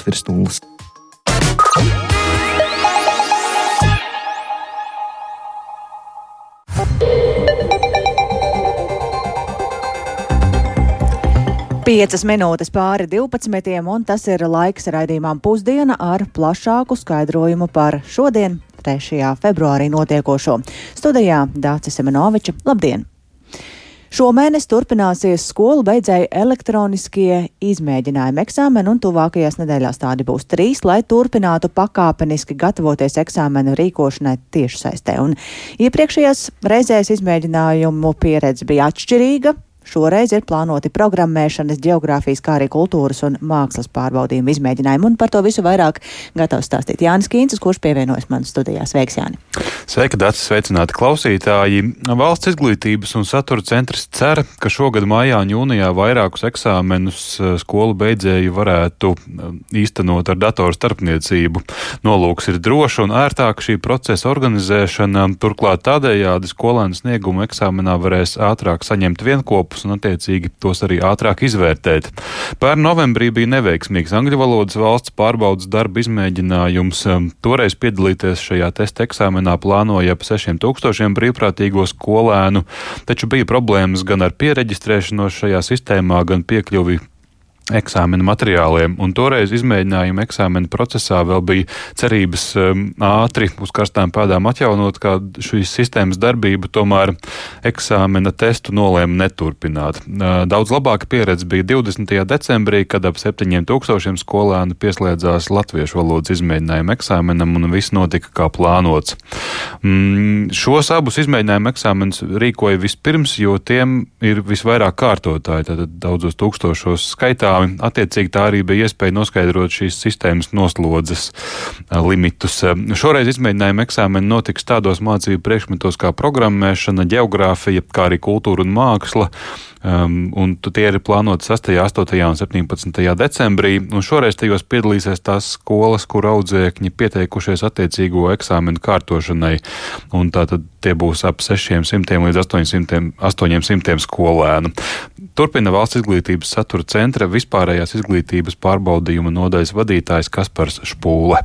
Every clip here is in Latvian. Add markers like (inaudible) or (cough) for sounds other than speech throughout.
virs nulles. Piecas minūtes pāri 12. un tas ir laiks raidījumam pusdiena ar plašāku skaidrojumu par šodien, 3. februārī notiekošo. Studijā Dācis Semenoviča. Labdien! Šomēnes turpināsies skolu beidzēju elektroniskie izmēģinājumi eksāmeni, un tuvākajās nedēļās tādi būs trīs, lai turpinātu pakāpeniski gatavoties eksāmenu rīkošanai tiešsaistē. Un iepriekšējās reizēs izmēģinājumu pieredze bija atšķirīga. Šoreiz ir plānoti programmēšanas, geogrāfijas, kā arī kultūras un mākslas pārbaudījumu izmēģinājumi. Un par to visu vairāk gatavs stāstīt Jānis Kīncis, kurš pievienojas man studijā. Sveiks, Jāni! Sveika, Dārcis! Sveicināti klausītāji! Valsts izglītības un satura centrs cer, ka šogad maijā un jūnijā vairākus eksāmenus eh, skolu beidzēji varētu eh, īstenot ar datoru starpniecību. Nolūks ir droša un ērtāka šī procesa organizēšana, turklāt tādējādi skolēnu sniegumu eksāmenā varēs ātrāk saņemt vienkopu lapus un attiecīgi tos arī ātrāk izvērtēt. Pērn novembrī bija neveiksmīgs angļu valodas valsts pārbaudas darba izmēģinājums. Toreiz piedalīties šajā testa eksāmenā plānoja ap 6000 brīvprātīgo skolēnu, taču bija problēmas gan ar pieregistrēšanos šajā sistēmā, gan piekļuvi eksāmena materiāliem. Un toreiz izmēģinājuma eksāmena procesā vēl bija cerības um, ātri uz karstām pēdām atjaunot šīs sistēmas darbību, tomēr eksāmena testu nolēma neturpināt. Uh, daudz labāka pieredze bija 20. decembrī, kad ap 7000 skolēnu pieslēdzās latviešu valodas izmēģinājuma eksāmenam un viss notika kā plānots. Mm, šos abus izmēģinājuma eksāmenus rīkoja vispirms, jo tiem ir visvairāk kārtotāji, tātad daudzos tūkstošos skaitā eksameni. Attiecīgi tā arī bija iespēja noskaidrot šīs sistēmas noslodzes limitus. Šoreiz izmēģinājuma eksāmeni notiks tādos mācību priekšmetos kā programmēšana, geogrāfija, kā arī kultūra un māksla. Um, un tie ir plānoti 6., 8. un 17. decembrī. Un šoreiz tajos piedalīsies tās skolas, kur audzēkņi pieteikušies attiecīgo eksāmenu kārtošanai. Un tātad tie būs ap 600 līdz 800, 800 skolēnu. Turpina valsts izglītības satura centra vispārējās izglītības pārbaudījuma nodaļas vadītājs Kaspars Špūle.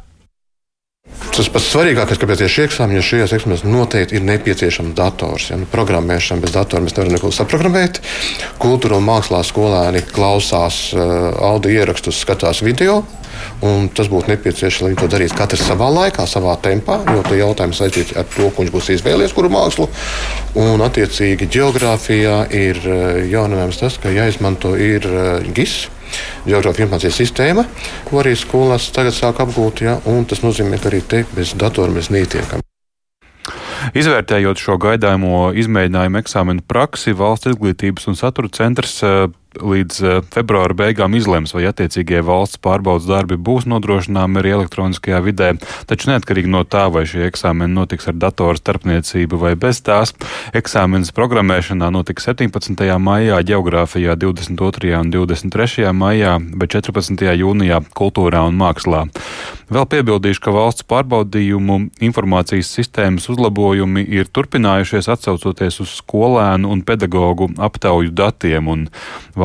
Tas pats svarīgākais, kāpēc ir šie eksāmeni, jo šajos eksāmenos noteikti ir nepieciešams dators. Ja? Nu, programmēšana bez datora mēs nevaram neko saprogrammēt. Kultūra un mākslā skolēni klausās uh, audio ierakstus, skatās video. Tas būtu nepieciešams, lai to darītu katrs savā laikā, savā tempā, jo tie jautājumi saistīti ar to, ko viņš būs izvēlējies, kuru mākslu. Un, attiecīgi, geogrāfijā ir uh, jauninājums tas, ka jāizmanto ir uh, GIS geogrāfijas informācijas sistēma, ko arī skolās tagad sāk apgūt. Ja, tas nozīmē, ka arī te bez datora mēs netiekam. Izvērtējot šo gaidāmo izmēģinājumu eksāmenu praksi, valsts izglītības un satura centrs eh, līdz eh, februāra beigām izlems, vai attiecīgie valsts pārbaudas darbi būs nodrošināmi arī elektroniskajā vidē. Taču neatkarīgi no tā, vai šie eksāmeni notiks ar datoru starpniecību vai bez tās, eksāmenes programmēšanā notiks 17. maijā, geogrāfijā 22. un 23. maijā, bet 14. jūnijā kultūrā un mākslā. Vēl piebildīšu, ka valsts pārbaudījumu informācijas sistēmas uzlabojumi ir turpinājušies atsaucoties uz skolēnu un pedagoģu aptauju datiem. Un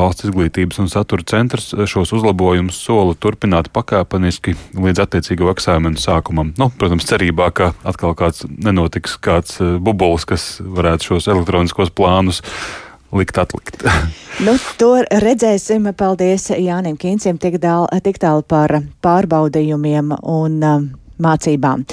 Valsts izglītības un satura centrs šos uzlabojumus sola turpināt pakāpeniski līdz attiecīgo eksāmenu sākumam. Nu, protams, cerībā, ka atkal kāds nenotiks kāds eh, bubulis, kas varētu šos elektroniskos plānus likt atlikt. (laughs) nu, to redzēsim. Paldies Jānim Kīncim tik, dāl, tik tālu par pārbaudījumiem un uh, mācībām.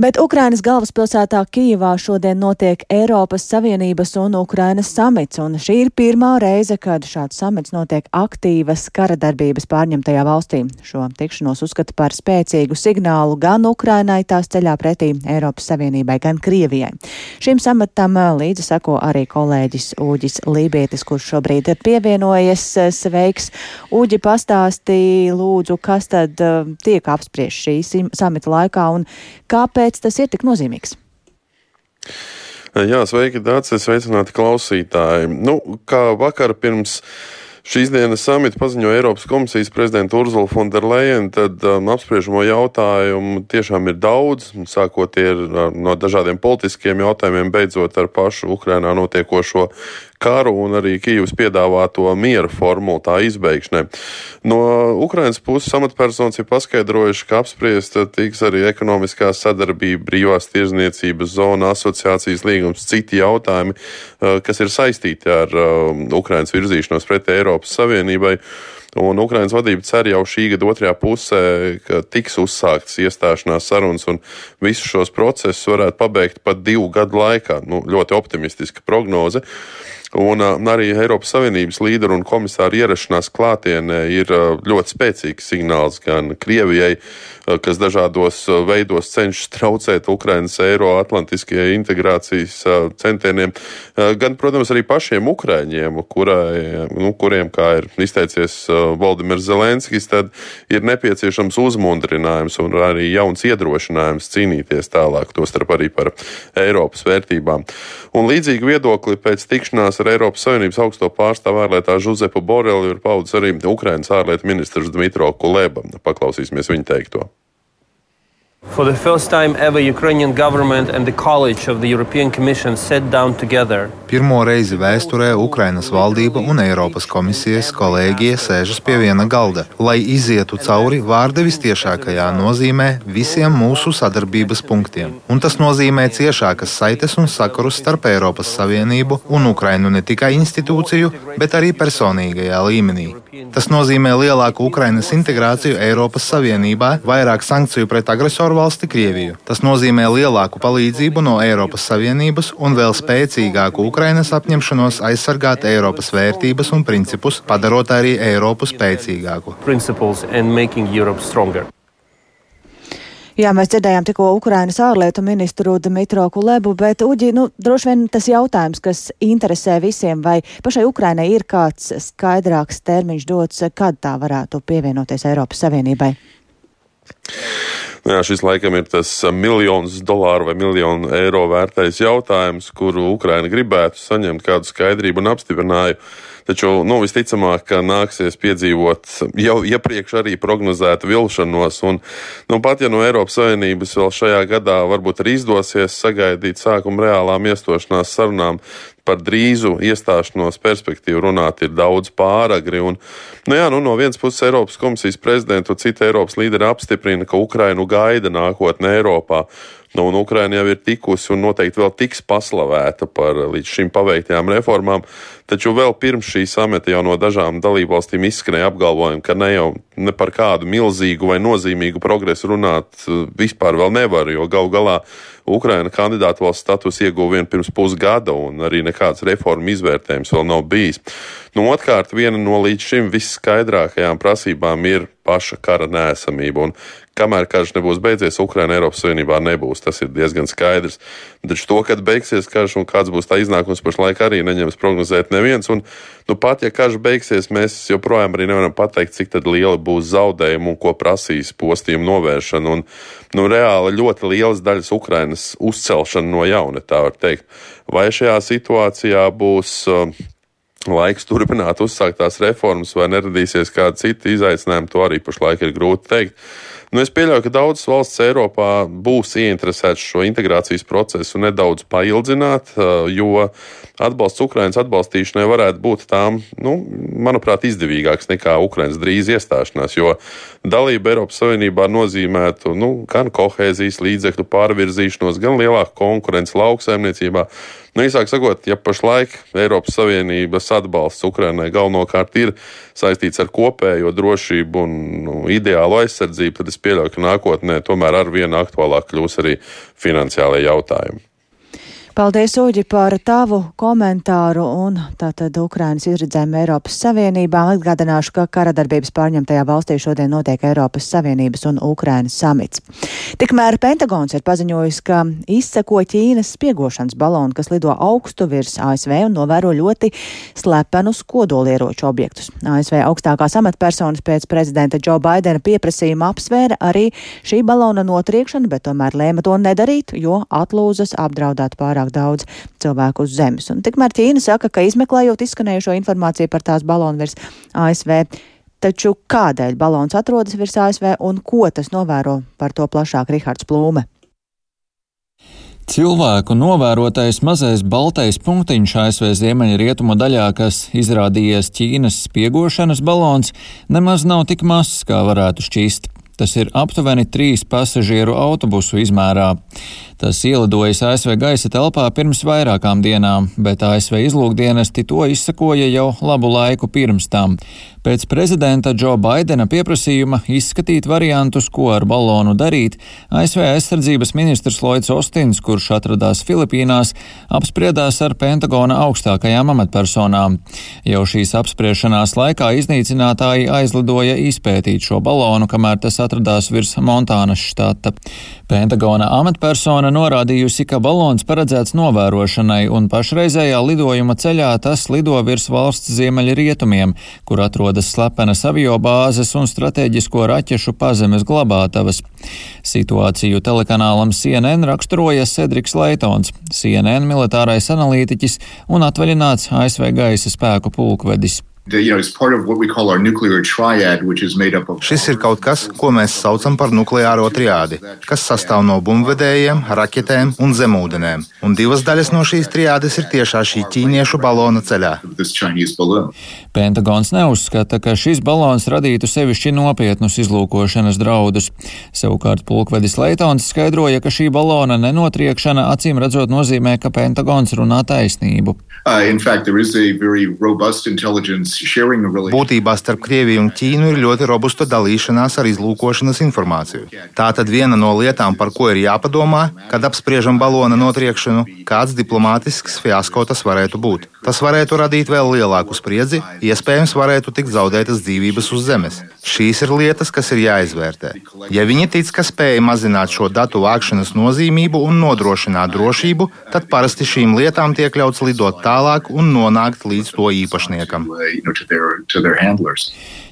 Bet Ukrainas galvaspilsētā Kijivā šodien notiek Eiropas Savienības un Ukrainas samits, un šī ir pirmā reize, kad šāds samits notiek aktīvas kara darbības pārņemtajā valstī. Šo tikšanos uzskata par spēcīgu signālu gan Ukrainai tās ceļā pretī Eiropas Savienībai, gan Krievijai. Šim samatam līdzi sako arī kolēģis Ūģis Lībietis, kurš šobrīd pievienojas. Sveiks! Ūģi pastāstīja, lūdzu, kas tad uh, tiek apspriež šī samita laikā un kāpēc tas ir tik nozīmīgs? Jā, sveiki, Dārcis, sveicināti klausītāji. Nu, kā vakar pirms šīs dienas samita paziņoja Eiropas komisijas prezidenta Urzula Fonderleina, tad um, apspriežamo jautājumu tiešām ir daudz, sākot ar, no dažādiem politiskiem jautājumiem, beidzot ar pašu Ukrainā notiekošo karu un arī Kijavas piedāvāto miera formulu tā izbeigšanai. No Ukrainas puses amatpersonas ir paskaidrojuši, ka apspriest tiks arī ekonomiskā sadarbība, brīvās tirzniecības zona, asociācijas līgums, citi jautājumi, kas ir saistīti ar Ukrainas virzīšanos pret Eiropas Savienībai. Un Ukraiņas vadība cer jau šī gada otrajā pusē, ka tiks uzsāktas iestāšanās sarunas un visus šos procesus varētu pabeigt pat divu gadu laikā. Nu, ļoti optimistiska prognoze. Un arī Eiropas Savienības līderu un komisāru ierašanās klātienē ir ļoti spēcīgs signāls gan Krievijai, kas dažādos veidos cenšas traucēt Ukrainas Eiroatlantiskajai integrācijas centieniem, gan, protams, arī pašiem Ukraiņiem, kurai, nu, kuriem, kā ir izteicies Valdimirs Zelenskis, tad ir nepieciešams uzmundrinājums un arī jauns iedrošinājums cīnīties tālāk, tostarp arī par Eiropas vērtībām. Un līdzīgi viedokli pēc tikšanās ar Eiropas Savienības augsto pārstāvu ārlietā Žuzepu Boreli ir paudis arī Ukrainas ārlietu ministrs Dmitro Kuleba. Paklausīsimies viņa teikto. For the first time ever, Ukrainian government and the College of the European Commission sat down together. Pirmo reizi vēsturē Ukrainas valdība un Eiropas komisijas kolēģija sēžas pie viena galda, lai izietu cauri vārda vistiešākajā nozīmē visiem mūsu sadarbības punktiem. Un tas nozīmē ciešākas saites un sakarus starp Eiropas Savienību un Ukrainu ne tikai institūciju, bet arī personīgajā līmenī. Tas nozīmē lielāku Ukrainas integrāciju Eiropas Savienībā, vairāk sankciju pret agresoru agresorvalsti Krieviju. Tas nozīmē lielāku palīdzību no Eiropas Savienības un vēl spēcīgāku Ukrainas apņemšanos aizsargāt Eiropas vērtības un principus, padarot arī Eiropu spēcīgāku. Jā, mēs dzirdējām tikko Ukrainas ārlietu ministru Dmitro Kulebu, bet, Uģi, nu, droši vien tas jautājums, kas interesē visiem, vai pašai Ukrainai ir kāds skaidrāks termiņš dots, kad tā varētu pievienoties Eiropas Savienībai? Nu jā, šis laikam ir tas miljonus dolāru vai miljonu eiro vērtais jautājums, kuru Ukraina gribētu saņemt kādu skaidrību un apstiprinājumu. Taču nu, visticamāk, ka nāksies piedzīvot jau iepriekš arī prognozētu vilšanos. Un, nu, pat ja no Eiropas Savienības vēl šajā gadā varbūt arī izdosies sagaidīt sākumu reālām iestošanās sarunām, par drīzu iestāšanos perspektīvu runāt ir daudz pāragri. Un, nu jā, nu, no vienas puses Eiropas komisijas prezidenta un cita Eiropas līderi apstiprina, ka Ukrainu gaida nākotne Eiropā. Nu, un Ukraina jau ir tikusi un noteikti vēl tiks paslavēta par līdz šim paveiktajām reformām. Taču vēl pirms šī sameta jau no dažām dalībvalstīm izskanēja apgalvojumi, ka ne jau ne par kādu milzīgu vai nozīmīgu progresu runāt eh, vispār vēl nevar, jo gal galā Ukraina kandidātu valsts status ieguva vien pirms pusgada, un arī nekāds reformu izvērtējums vēl nav bijis. Nu, Otrkārt, viena no līdz šim visskaidrākajām prasībām ir paša kara nēsamība. Un kamēr karš nebūs beidzies, Ukraina Eiropas Savienībā nebūs. Tas ir diezgan skaidrs. Taču to, kad beigsies karš un kāds būs tā iznākums, pašlaik arī neņems prognozēt neviens. Un, nu, pat ja karš beigsies, mēs joprojām arī nevaram pateikt, cik liela būs zaudējuma un ko prasīs postījuma novēršana. Un, nu, reāli ļoti lielas daļas Ukrainas uzcelšana no jauna, tā var teikt. Vai šajā situācijā būs uh, laiks turpināt uzsāktās reformas, vai neradīsies kādi citi izaicinājumi, to arī pašlaik ir grūti teikt. Nu, es pieļauju, ka daudzas valsts Eiropā būs ieinteresētas šo integrācijas procesu nedaudz paildzināt, jo atbalsts Ukraiņas atbalstīšanai varētu būt tām, nu, manuprāt, izdevīgāks nekā Ukraiņas drīz iestāšanās, jo dalība Eiropas Savienībā nozīmētu nu, gan kohēzijas līdzekļu pārvirzīšanos, gan lielāku konkurenci lauksaimniecībā. Nu, īsāk sakot, ja pašlaik Eiropas Savienības atbalsts Ukrainai galvenokārt ir saistīts ar kopējo drošību un nu, ideālu aizsardzību, tad es pieļauju, ka nākotnē tomēr ar vienu aktuālāk kļūs arī finansiālajie jautājumi. Paldies, Uģi, par tavu komentāru un tātad Ukrainas izredzēm Eiropas Savienībā. Atgādināšu, ka karadarbības pārņemtajā valstī šodien notiek Eiropas Savienības un Ukrainas samits. Tikmēr Pentagons ir paziņojis, ka izseko Ķīnas spiegošanas balonu, kas lido augstu virs ASV un novēro ļoti slepenus kodolieroču objektus. ASV augstākās amatpersonas pēc prezidenta Džo Baidena pieprasījuma apsvēra arī šī balona notriekšanu, bet tomēr lēma to nedarīt, jo atlūzas apdraudētu pārāk pārāk daudz cilvēku uz zemes. Un tikmēr Ķīna saka, ka izmeklējot izskanējušo informāciju par tās balonu virs ASV, taču kādēļ balons atrodas virs ASV un ko tas novēro par to plašāk Rihards Plūme? Cilvēku novērotais mazais baltais punktiņš ASV ziemeļrietumu daļā, kas izrādījies Ķīnas spiegošanas balons, nemaz nav tik mazs, kā varētu šķist. Tas ir aptuveni trīs pasažieru autobusu izmērā. Tas ielidojas ASV gaisa telpā pirms vairākām dienām, bet ASV izlūkdienesti to izsakoja jau labu laiku pirms tam pēc prezidenta Džo Baidena pieprasījuma izskatīt variantus, ko ar balonu darīt, ASV aizsardzības ministrs Lloyds Ostins, kurš atradās Filipīnās, apspriedās ar Pentagona augstākajām amatpersonām. Jau šīs apspriešanās laikā iznīcinātāji aizlidoja izpētīt šo balonu, kamēr tas atradās virs Montānas štata. Pentagona amatpersona norādījusi, ka balons paredzēts novērošanai, un pašreizējā lidojuma ceļā tas lido virs valsts ziemeļrietumiem, kur atrodas slepenas avio bāzes un strateģisko raķešu pazemes glabātavas. Situāciju telekanālam CNN raksturoja Cedriks Leitons, CNN militārais analītiķis un atvaļināts ASV gaisa spēku pulkvedis. Šis ir kaut kas, ko mēs saucam par nukleāro triādi, kas sastāv no bumbvedējiem, raķetēm un zemūdenēm. Un divas daļas no šīs triādes ir tiešā šī ķīniešu balona ceļā. Pentagons neuzskata, ka šis balons radītu sevišķi nopietnus izlūkošanas draudus. Savukārt pulkvedis Leitons skaidroja, ka šī balona nenotriekšana acīm redzot nozīmē, ka Pentagons runā taisnību. Uh, Būtībā starp Krieviju un Ķīnu ir ļoti robusta dalīšanās ar izlūkošanas informāciju. Tā tad viena no lietām, par ko ir jāpadomā, kad apspriežam balona notriekšanu, kāds diplomātisks fiasko tas varētu būt. Tas varētu radīt vēl lielāku spriedzi, iespējams, varētu tikt zaudētas dzīvības uz Zemes. Šīs ir lietas, kas ir jāizvērtē. Ja viņi tic, ka spēja mazināt šo datu vākšanas nozīmību un nodrošināt drošību, tad parasti šīm lietām tiek ļauts lidot tālāk un nonākt līdz to īpašniekam.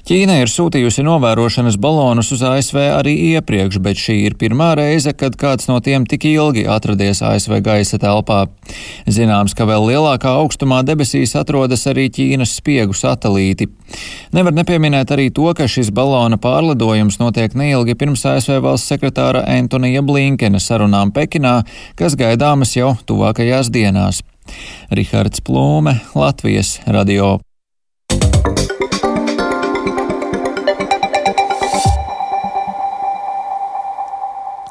Ķīna ir sūtījusi novērošanas balonus uz ASV arī iepriekš, bet šī ir pirmā reize, kad kāds no tiem tik ilgi atradies ASV gaisa telpā. Zināms, ka vēl lielākā augstumā debesīs atrodas arī Ķīnas spiegu satelīti. Nevar nepieminēt arī to, ka šis balona pārlidojums notiek neilgi pirms ASV valsts sekretāra Antonija Blinkena sarunām Pekinā, kas gaidāmas jau tuvākajās dienās. Rihards Plūme, Latvijas radio.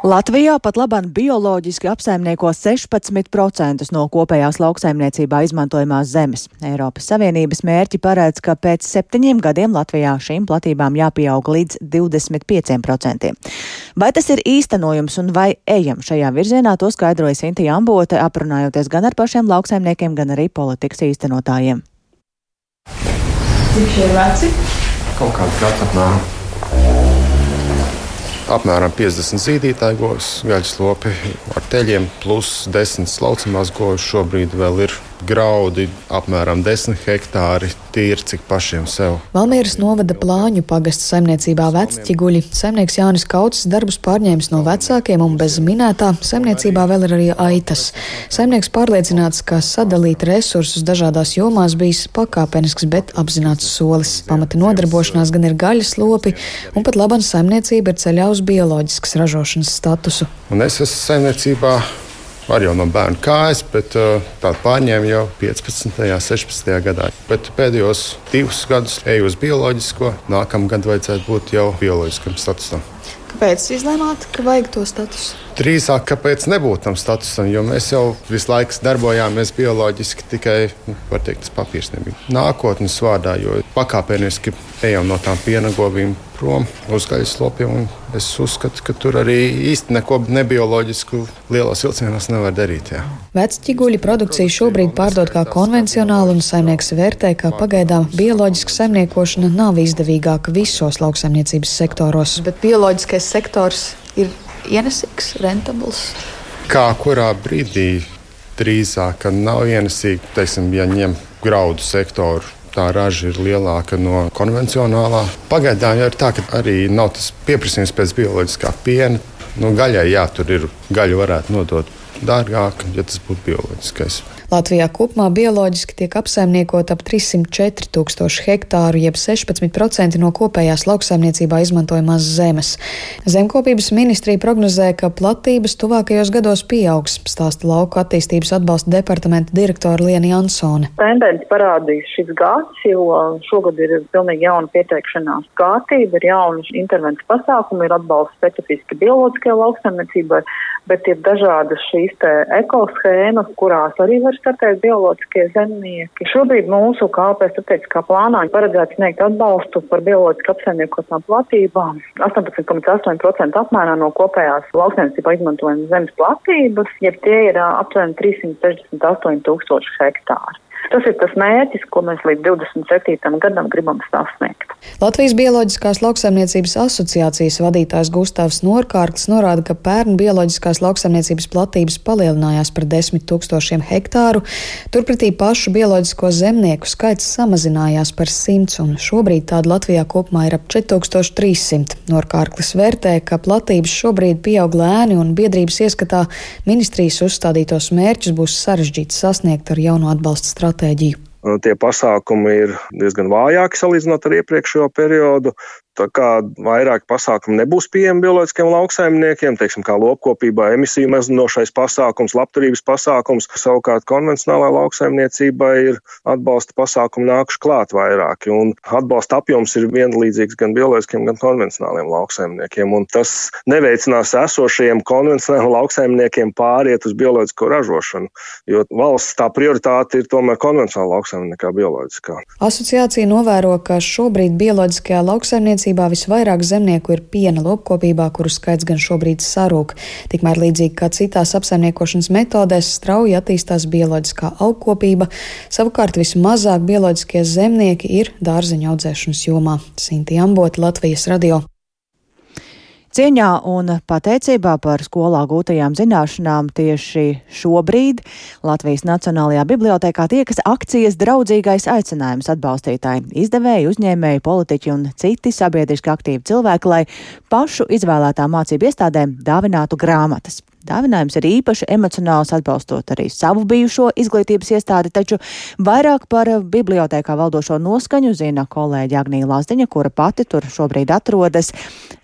Latvijā pat labāk bioloģiski apsaimnieko 16% no kopējās lauksaimniecībā izmantojamās zemes. Eiropas Savienības mērķi paredz, ka pēc septiņiem gadiem Latvijā šīm platībām jāpieaug līdz 25%. Vai tas ir īstenojums un vai ejam šajā virzienā, to skaidroja Sinti Ambote, aprunājoties gan ar pašiem lauksaimniekiem, gan arī politikas īstenotājiem. Cik šie veci? Kaut kāds gads apmēram apmēram 50 zīdītāju govs, gaļas lopi ar teļiem, plus 10 slaucamās govs. Šobrīd vēl ir graudi apmēram 10 hektāri tīri cik pašiem sev. Valmieras novada plāņu pagasta saimniecībā vecķiguļi. Saimnieks Jānis Kauts darbus pārņēmis no vecākiem un bez minētā saimniecībā vēl ir arī aitas. Saimnieks pārliecināts, ka sadalīt resursus dažādās jomās bijis pakāpenisks, bet apzināts solis. Pamata nodarbošanās gan ir gaļas lopi, un pat labana saimniecība ir ceļā uz bioloģiskas ražošanas statusu. Un es esmu saimniecībā Var jau no bērna kājas, bet uh, tādu pārņēmu jau 15. un 16. gadā. Bet pēdējos divus gadus eju uz bioloģisko, nākamā gada vajadzētu būt jau bioloģiskam statusam. Kāpēc izlēmāt, ka vajag to statusu? Drīzāk, kāpēc nebūt tam statusam, jo mēs jau visu laiku darbojāmies bioloģiski, tikai nu, teikt, tas papīrs nebija. Nākotnes vārdā, jo pakāpeniski ejam no tām piena govīm prom uz gaļas lopiem. Es uzskatu, ka tur arī īsti neko nebioloģisku lielos vilcienos nevar darīt. Jā. Vecķiguļu produkcija šobrīd pārdod kā konvencionāli, un saimnieks vērtē, ka pagaidām bioloģiska saimniekošana nav izdevīgāka visos lauksaimniecības sektoros. Bet bioloģiskais sektors ir ienesīgs, rentabls. Kā kurā brīdī drīzāk nav ienesīgi, teiksim, ja ņem graudu sektoru tā raža ir lielāka no konvencionālā. Pagaidām jau ir tā, ka arī nav tas pieprasījums pēc bioloģiskā piena. Nu, gaļai, jā, tur ir gaļa, varētu nodot dārgāk, ja tas būtu bioloģiskais. Latvijā kopumā bioloģiski tiek apsaimniekot ap 304 tūkstoši hektāru, jeb 16% no kopējās lauksaimniecībā izmantojamās zemes. Zemkopības ministrija prognozē, ka platības tuvākajos gados pieaugs, stāsta lauku attīstības atbalsta departamenta direktora Liena Jansone. Tendence parādīs šis gads, jo šogad ir pilnīgi jauna pieteikšanās kārtība, ir jaunas intervences pasākumi, ir atbalsts specifiski bioloģiskajai lauksaimniecībai, bet ir dažādas šīs ekoshēmas, kurās arī var startēt bioloģiskie zemnieki. Šobrīd mūsu KP strateģiskā plānā paredzēts sniegt atbalstu par bioloģiski apsaimniekotām platībām 18,8% apmērā no kopējās lauksaimniecībā izmantojamas zemes platības, jeb tie ir aptuveni 368 tūkstoši hektāri. Tas ir tas mērķis, ko mēs līdz 27. gadam gribam sasniegt. Latvijas Bioloģiskās lauksaimniecības asociācijas vadītājs Gustavs Norkārklis norāda, ka pērn bioloģiskās lauksaimniecības platības palielinājās par 10 tūkstošiem hektāru, turpretī pašu bioloģisko zemnieku skaits samazinājās par 100, un šobrīd tāda Latvijā kopumā ir ap 4300. Norkārklis vērtē, ka platības šobrīd pieaug lēni un biedrības ieskatā ministrijas uzstādītos mērķus būs sarežģīti sasniegt ar jauno atbalsta stratēģiju stratēģiju? Tie pasākumi ir diezgan vājāki salīdzinot ar iepriekšējo periodu. Tā kā vairāk pasākumu nebūs pieejami bioloģiskiem lauksaimniekiem, teiksim, kā lopkopībā, emisiju mazinošais pasākums, labturības pasākums, savukārt konvencionālā lauksaimniecībā ir atbalsta pasākumi nākuši klāt vairāki. Un atbalsta apjoms ir vienlīdzīgs gan bioloģiskiem, gan konvencionāliem lauksaimniekiem. Un tas neveicinās esošajiem konvencionāliem lauksaimniekiem pāriet uz bioloģisko ražošanu, jo valsts tā prioritāte ir tomēr konvencionāla lauksaimnieka bioloģiskā. Asociācija novēro, ka šobrīd bioloģiskajā lauksaimniecībā saimniecībā visvairāk zemnieku ir piena lopkopībā, kuru skaits gan šobrīd sarūk. Tikmēr līdzīgi kā citās apsaimniekošanas metodēs, strauji attīstās bioloģiskā augkopība, savukārt vismazāk bioloģiskie zemnieki ir dārzeņu audzēšanas jomā. Sinti Ambot, Latvijas radio. Cieņā un pateicībā par skolā gūtajām zināšanām tieši šobrīd Latvijas Nacionālajā bibliotekā tiekas akcijas draudzīgais aicinājums atbalstītāji, izdevēji, uzņēmēji, politiķi un citi sabiedriski aktīvi cilvēki, lai pašu izvēlētām mācību iestādēm dāvinātu grāmatas. Dāvinājums ir īpaši emocionāls, atbalstot arī savu bijušo izglītības iestādi, taču vairāk par bibliotekā valdošo noskaņu zina kolēģi Agnija Lazdiņa, kura pati tur šobrīd atrodas.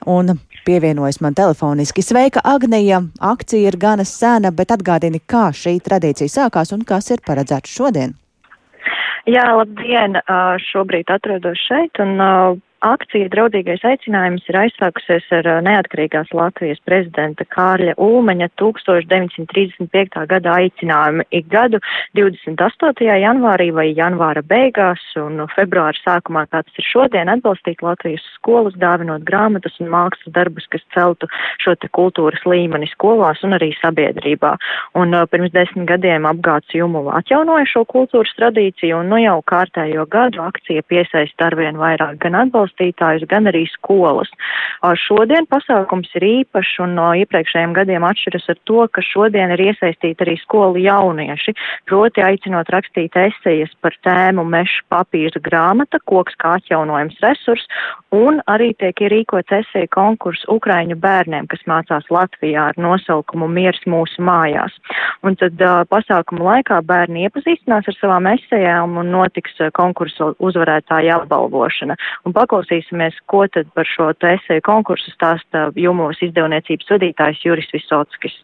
Un pievienojas man telefoniski. Sveika, Agnija! Akcija ir gana sena, bet atgādini, kā šī tradīcija sākās un kas ir paredzēts šodien. Jā, labdien! Šobrīd atrodos šeit un Akcija Draudīgais aicinājums ir aizsākusies ar neatkarīgās Latvijas prezidenta Kārļa Ulmaņa 1935. gada aicinājumu ik gadu 28. janvārī vai janvāra beigās un februāra sākumā, kā tas ir šodien, atbalstīt Latvijas skolas, dāvinot grāmatas un mākslas darbus, kas celtu šo te kultūras līmeni skolās un arī sabiedrībā. Un pirms desmit gadiem apgāds Jumula atjaunoja šo kultūras tradīciju un nu jau kārtējo gadu akcija piesaista arvien vairāk gan atbalstu atbalstītājus, gan arī skolas. Šodien pasākums ir īpašs un no iepriekšējiem gadiem atšķiras ar to, ka šodien ir iesaistīti arī skolu jaunieši, proti aicinot rakstīt esejas par tēmu meša papīra grāmata, koks kā atjaunojams resurs, un arī tiek ierīkots eseja konkurss Ukraiņu bērniem, kas mācās Latvijā ar nosaukumu Miers mūsu mājās. Un tad uh, pasākuma laikā bērni iepazīstinās ar savām esejām un notiks konkursu uzvarētāja apbalvošana. Un paklausīsimies, ko tad par šo esēju konkursu stāsta Jumos izdevniecības vadītājs Juris Visockis.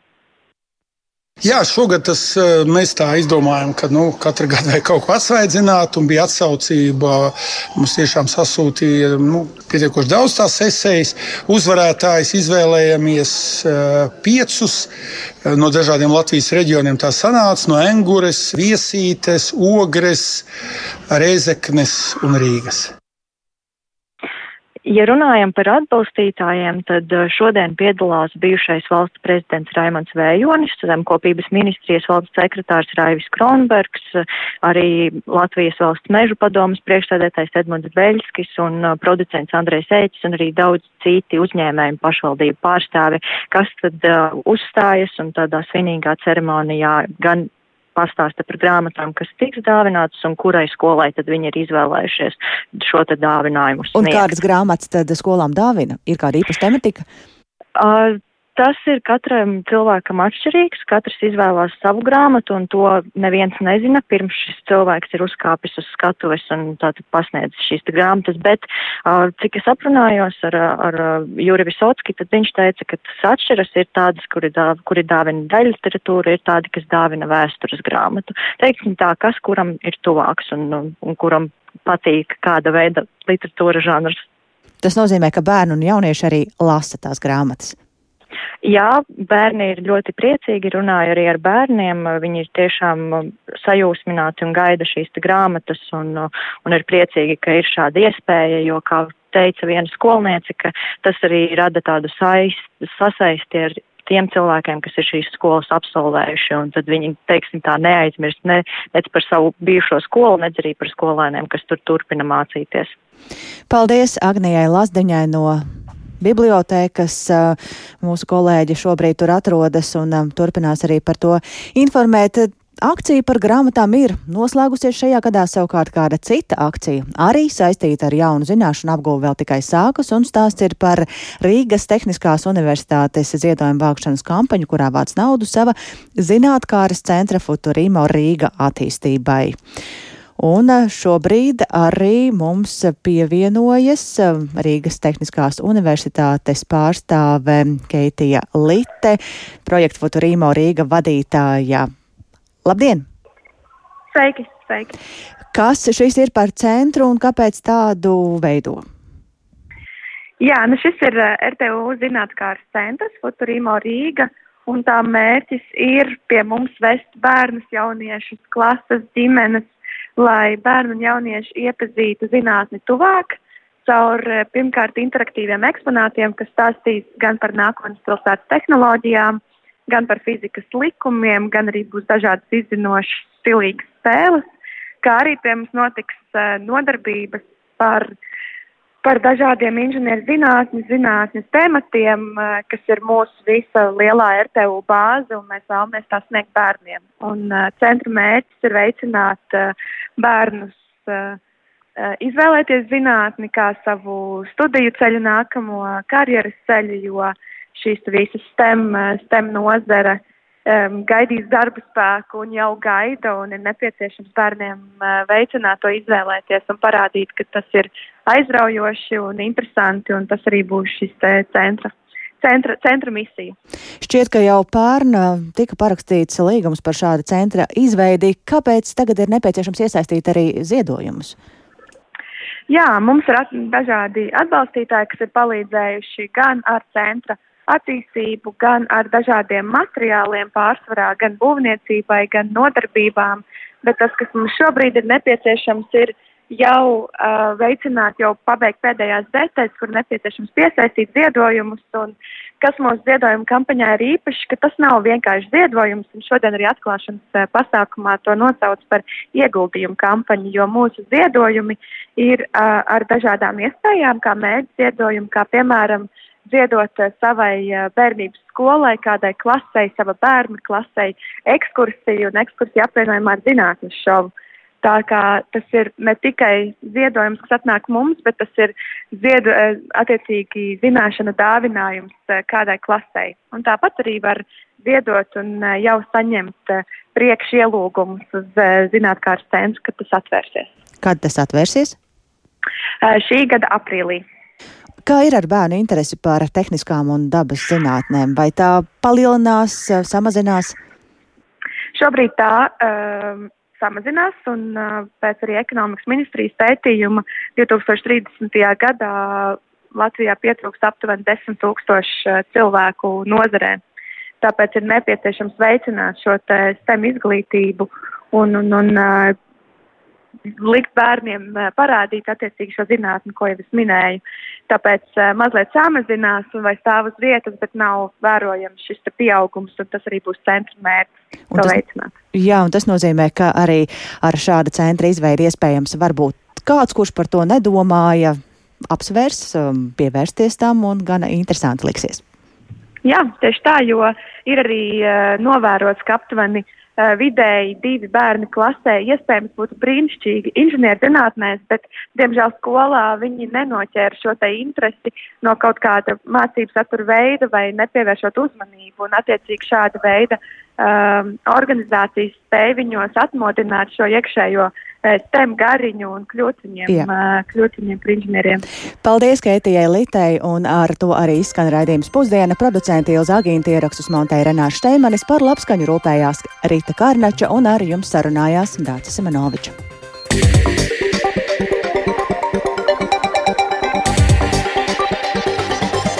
Jā, šogad tas, eh, mēs tā izdomājām, ka nu, katru gadu vajag kaut ko atsvaidzināt, un bija atsaucība. Mums tiešām sasūtīja nu, pietiekoši daudz tās esejas. Uzvarētājs izvēlējāmies uh, piecus uh, no dažādiem Latvijas reģioniem. Tā sanāca no Engures, Viesītes, Ogres, Reizeknes un Rīgas. Ja runājam par atbalstītājiem, tad uh, šodien piedalās bijušais valsts prezidents Raimons Vējonis, zemkopības ministrijas valsts sekretārs Raivis Kronbergs, arī Latvijas valsts mežu padomas priekšsēdētājs Edmunds Beļskis un uh, producents Andrejs Ēķis un arī daudz citi uzņēmējumi pašvaldību pārstāvi, kas tad uh, uzstājas un tādā svinīgā ceremonijā gan pastāsta par grāmatām, kas tiks dāvinātas un kurai skolai tad viņi ir izvēlējušies šo te dāvinājumu. Sniegt. Un kādas grāmatas tad skolām dāvina? Ir kāda īpaša tematika? Uh, Tas ir katram cilvēkam atšķirīgs, katrs izvēlās savu grāmatu, un to neviens nezina, pirms šis cilvēks ir uzkāpis uz skatuves un tātad pasniedzis šīs grāmatas, bet, cik es aprunājos ar, ar Juri Visotski, tad viņš teica, ka tas atšķiras ir tādas, kuri, dā, kuri dāvina daļu literatūru, ir tādi, kas dāvina vēstures grāmatu. Teiksim tā, kas kuram ir tuvāks un, un, un kuram patīk kāda veida literatūra žanrs. Tas nozīmē, ka bērni un jaunieši arī lasa tās grāmatas. Jā, bērni ir ļoti priecīgi, runāju arī ar bērniem. Viņi ir tiešām um, sajūsmināti un gaida šīs grāmatas un, uh, un ir priecīgi, ka ir šāda iespēja, jo, kā teica viena skolniece, ka tas arī rada tādu saist, sasaisti ar tiem cilvēkiem, kas ir šīs skolas absolvējuši, un tad viņi, teiksim, tā neaizmirst ne, nec par savu bijušo skolu, nec arī par skolēniem, kas tur turpina mācīties. Paldies Agnijai Lazdiņai no bibliotēkas. Mūsu kolēģi šobrīd tur atrodas un turpinās arī par to informēt. Akcija par grāmatām ir noslēgusies šajā gadā, savukārt kāda cita akcija, arī saistīta ar jaunu zināšanu apgūvu, vēl tikai sākas, un stāsts ir par Rīgas Tehniskās Universitātes ziedojumu vākšanas kampaņu, kurā vāc naudu sava zinātkāras centra Futurimo Rīga attīstībai. Un eh, šobrīd arī mums pievienojas eh, Rīgas Tehniskās Universitātes pārstāve Keitija Lite, projekta Futurīmo Rīga vadītāja. Labdien! Sveiki, sveiki! Kas šis ir par centru un kāpēc tādu veido? Jā, nu šis ir eh, RTU zinātkārs centrs Futurīmo Rīga. Un tā mērķis ir pie mums vest bērnus, jauniešus, klases, ģimenes, lai bērni un jaunieši iepazītu zinātni tuvāk caur eh, pirmkārt interaktīviem eksponātiem, kas stāstīs gan par nākotnes pilsētas tehnoloģijām, gan par fizikas likumiem, gan arī būs dažādas izzinošas, stilīgas spēles, kā arī pie mums notiks uh, nodarbības par par dažādiem inženieru zinātnes, zinātnes tematiem, eh, kas ir mūsu visa lielā RTU bāze, un mēs vēlamies tā sniegt bērniem. Un centra mērķis ir veicināt uh, bērnus uh, izvēlēties zinātni kā savu studiju ceļu, nākamo karjeras ceļu, jo šīs visas STEM, STEM nozara um, gaidīs darba spēku un jau gaida, un ir nepieciešams bērniem uh, veicināt to izvēlēties un parādīt, ka tas ir aizraujoši un interesanti, un tas arī būs šis centra. Centra, centra misija. Šķiet, ka jau pērn tika parakstīts līgums par šāda centra izveidi. Kāpēc tagad ir nepieciešams iesaistīt arī ziedojumus? Jā, mums ir at dažādi atbalstītāji, kas ir palīdzējuši gan ar centra uh, attīstību gan ar dažādiem materiāliem pārsvarā, gan būvniecībai, gan nodarbībām, bet tas, kas mums šobrīd ir nepieciešams, ir jau uh, veicināt, jau pabeigt pēdējās detaļas, kur nepieciešams piesaistīt ziedojumus, un kas mūsu ziedojuma kampaņā ir īpaši, ka tas nav vienkārši ziedojums, un šodien arī atklāšanas uh, pasākumā to nosauc par ieguldījumu kampaņu, jo mūsu ziedojumi ir uh, ar dažādām iespējām, kā mērķi ziedojumi, kā piemēram uh, ziedot eh, savai eh, bērnības skolai, kādai klasei, sava bērna klasei, ekskursiju un ekskursiju apvienojumā ar zinātnes šovu. Tā kā tas ir ne tikai ziedojums, kas atnāk mums, bet tas ir ziedu, eh, attiecīgi zināšana dāvinājums kādai klasei. Un tāpat arī var ziedot un jau saņemt priekšielūgumus uz zinātkārs centru, kad tas atvērsies. Kad tas atvērsies? Šī gada aprīlī. Kā ir ar bērnu interesi par tehniskām un dabas zinātnēm? Vai tā palielinās, eh, samazinās? Šobrīd tā um, samazinās, un uh, pēc arī ekonomikas ministrijas pētījuma 2030. gadā Latvijā pietrūkst aptuveni 10 tūkstoši cilvēku nozarē. Tāpēc ir nepieciešams veicināt šo STEM izglītību un, un, un uh, likt bērniem eh, parādīt attiecīgi šo zinātni, ko jau es minēju. Tāpēc uh, mazliet samazinās vai stāv uz vietas, bet nav vērojams šis pieaugums, un tas arī būs centra mērķis to tas, veicināt. Jā, un tas nozīmē, ka arī ar šāda centra izveidi iespējams varbūt kāds, kurš par to nedomāja, apsvērs, um, pievērsties tam un gana interesanti liksies. Jā, tieši tā, jo ir arī uh, novērots, ka aptuveni uh, vidēji divi bērni klasē iespējams būtu brīnišķīgi inženierzinātnēs, bet, diemžēl, skolā viņi nenoķēra šo te interesi no kaut kāda mācību satura veida vai nepievēršot uzmanību. Un, attiecīgi, šāda veida um, organizācijas spēja viņos atmodināt šo iekšējo uh, STEM gariņu un kļūt viņiem, uh, kļūt viņiem par inženieriem. Paldies Keitijai Litei, un ar to arī izskan raidījums pusdiena. Producenti Ilza Agīnti ierakstus montēja Renāša Steimanis par labskaņu rūpējās Rīta Karnača un ar jums sarunājās Dācis Semenoviča.